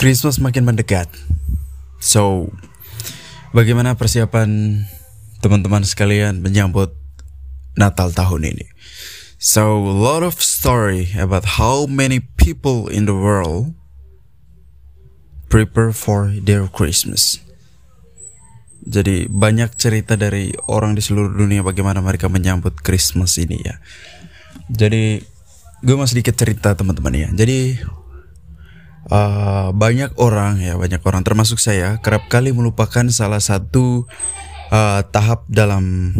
Christmas makin mendekat. So, bagaimana persiapan teman-teman sekalian menyambut Natal tahun ini? So, a lot of story about how many people in the world prepare for their Christmas. Jadi banyak cerita dari orang di seluruh dunia bagaimana mereka menyambut Christmas ini ya. Jadi gue mau sedikit cerita teman-teman ya. Jadi uh, banyak orang ya banyak orang termasuk saya kerap kali melupakan salah satu uh, tahap dalam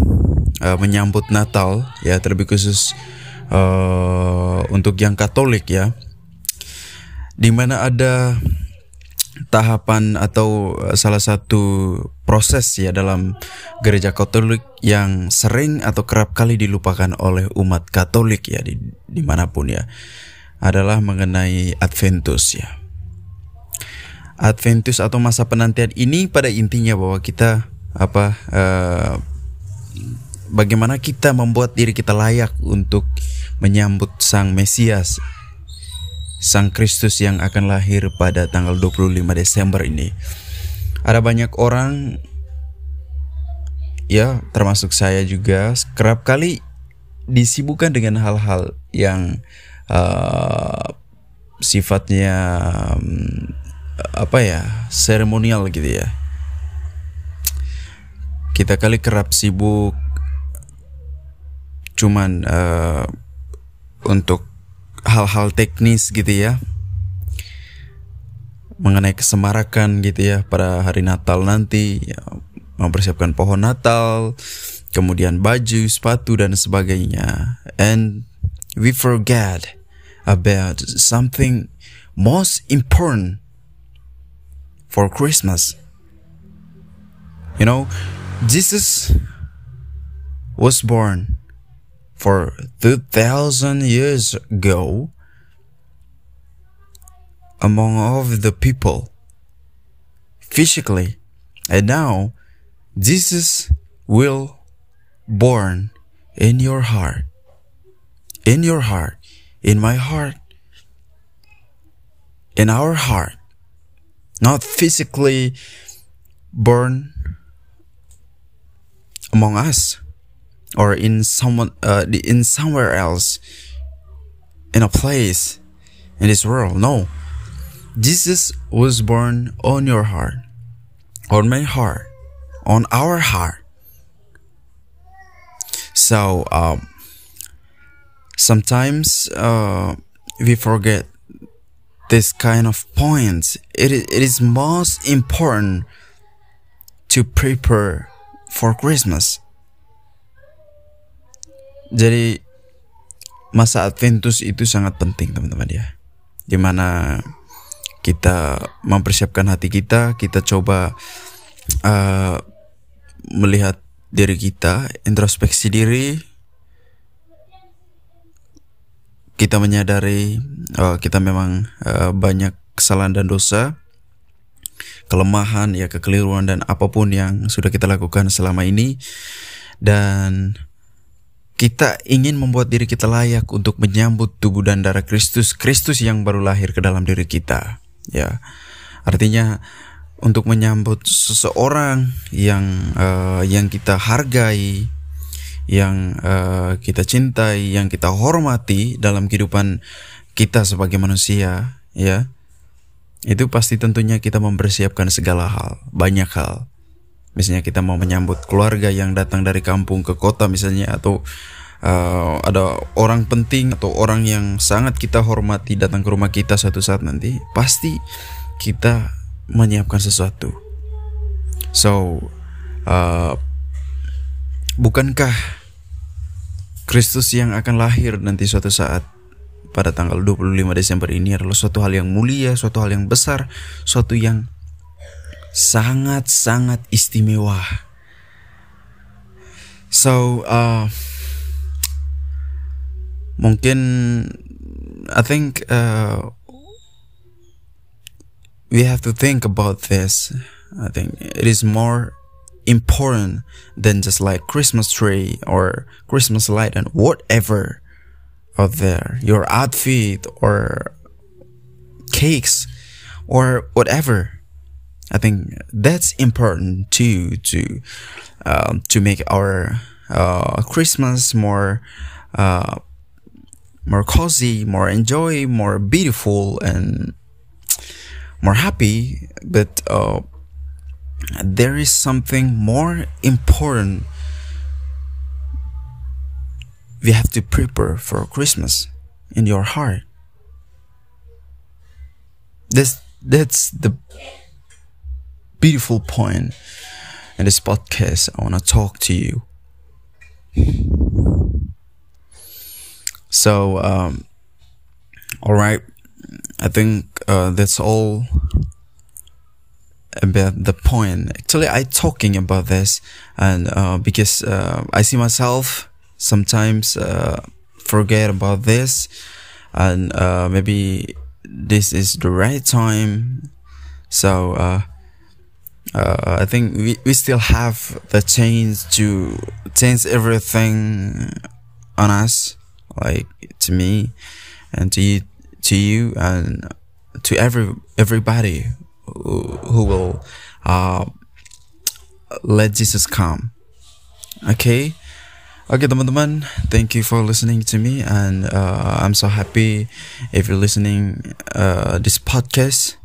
uh, menyambut Natal ya terlebih khusus uh, untuk yang Katolik ya. Di mana ada tahapan atau salah satu proses ya dalam gereja Katolik yang sering atau kerap kali dilupakan oleh umat Katolik ya di di mana pun ya adalah mengenai Adventus ya. Adventus atau masa penantian ini pada intinya bahwa kita apa uh, bagaimana kita membuat diri kita layak untuk menyambut Sang Mesias Sang Kristus yang akan lahir pada tanggal 25 Desember ini. Ada banyak orang ya termasuk saya juga kerap kali disibukkan dengan hal-hal yang uh, sifatnya um, apa ya seremonial gitu ya. Kita kali kerap sibuk cuman uh, untuk hal-hal teknis gitu ya mengenai kesemarakan gitu ya pada hari Natal nanti ya, mempersiapkan pohon Natal kemudian baju sepatu dan sebagainya. And we forget about something most important for Christmas. You know Jesus was born for 2000 years ago among all of the people physically. And now Jesus will born in your heart in your heart in my heart in our heart. Not physically born among us or in someone uh, in somewhere else in a place in this world. No jesus was born on your heart on my heart on our heart. So um, sometimes uh, we forget this kind of points it, it is most important to prepare for christmas. Jadi masa Adventus itu sangat penting teman-teman ya. Dimana kita mempersiapkan hati kita, kita coba uh, melihat diri kita, introspeksi diri, kita menyadari uh, kita memang uh, banyak kesalahan dan dosa, kelemahan, ya kekeliruan dan apa pun yang sudah kita lakukan selama ini dan kita ingin membuat diri kita layak untuk menyambut tubuh dan darah Kristus, Kristus yang baru lahir ke dalam diri kita. Ya, artinya untuk menyambut seseorang yang uh, yang kita hargai, yang uh, kita cintai, yang kita hormati dalam kehidupan kita sebagai manusia, ya. Itu pasti tentunya kita mempersiapkan segala hal, banyak hal. Misalnya kita mau menyambut keluarga yang datang dari kampung ke kota misalnya atau uh, ada orang penting atau orang yang sangat kita hormati datang ke rumah kita suatu saat nanti, pasti kita menyiapkan sesuatu. So, uh, bukankah Kristus yang akan lahir nanti suatu saat pada tanggal 25 Desember ini adalah suatu hal yang mulia, suatu hal yang besar, suatu yang sangat-sangat istimewa. So, uh, mungkin I think uh, we have to think about this. I think it is more important than just like Christmas tree or Christmas light and whatever out there. Your outfit or cakes or whatever. I think that's important too to um, to make our uh, Christmas more uh, more cozy, more enjoy, more beautiful, and more happy. But uh, there is something more important. We have to prepare for Christmas in your heart. That's that's the beautiful point in this podcast. I want to talk to you. So, um, all right, I think uh, that's all about the point. Actually, I talking about this, and uh, because uh, I see myself sometimes uh, forget about this, and uh, maybe this is the right time. So uh, uh, I think we, we still have the chance to change everything on us, like to me and to you, to you and to every everybody who, who will uh, let Jesus come. Okay. Okay, teman-teman, thank you for listening to me, and uh, I'm so happy if you're listening uh, this podcast.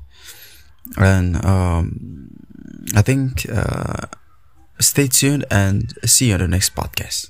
And um, I think uh, stay tuned and see you on the next podcast.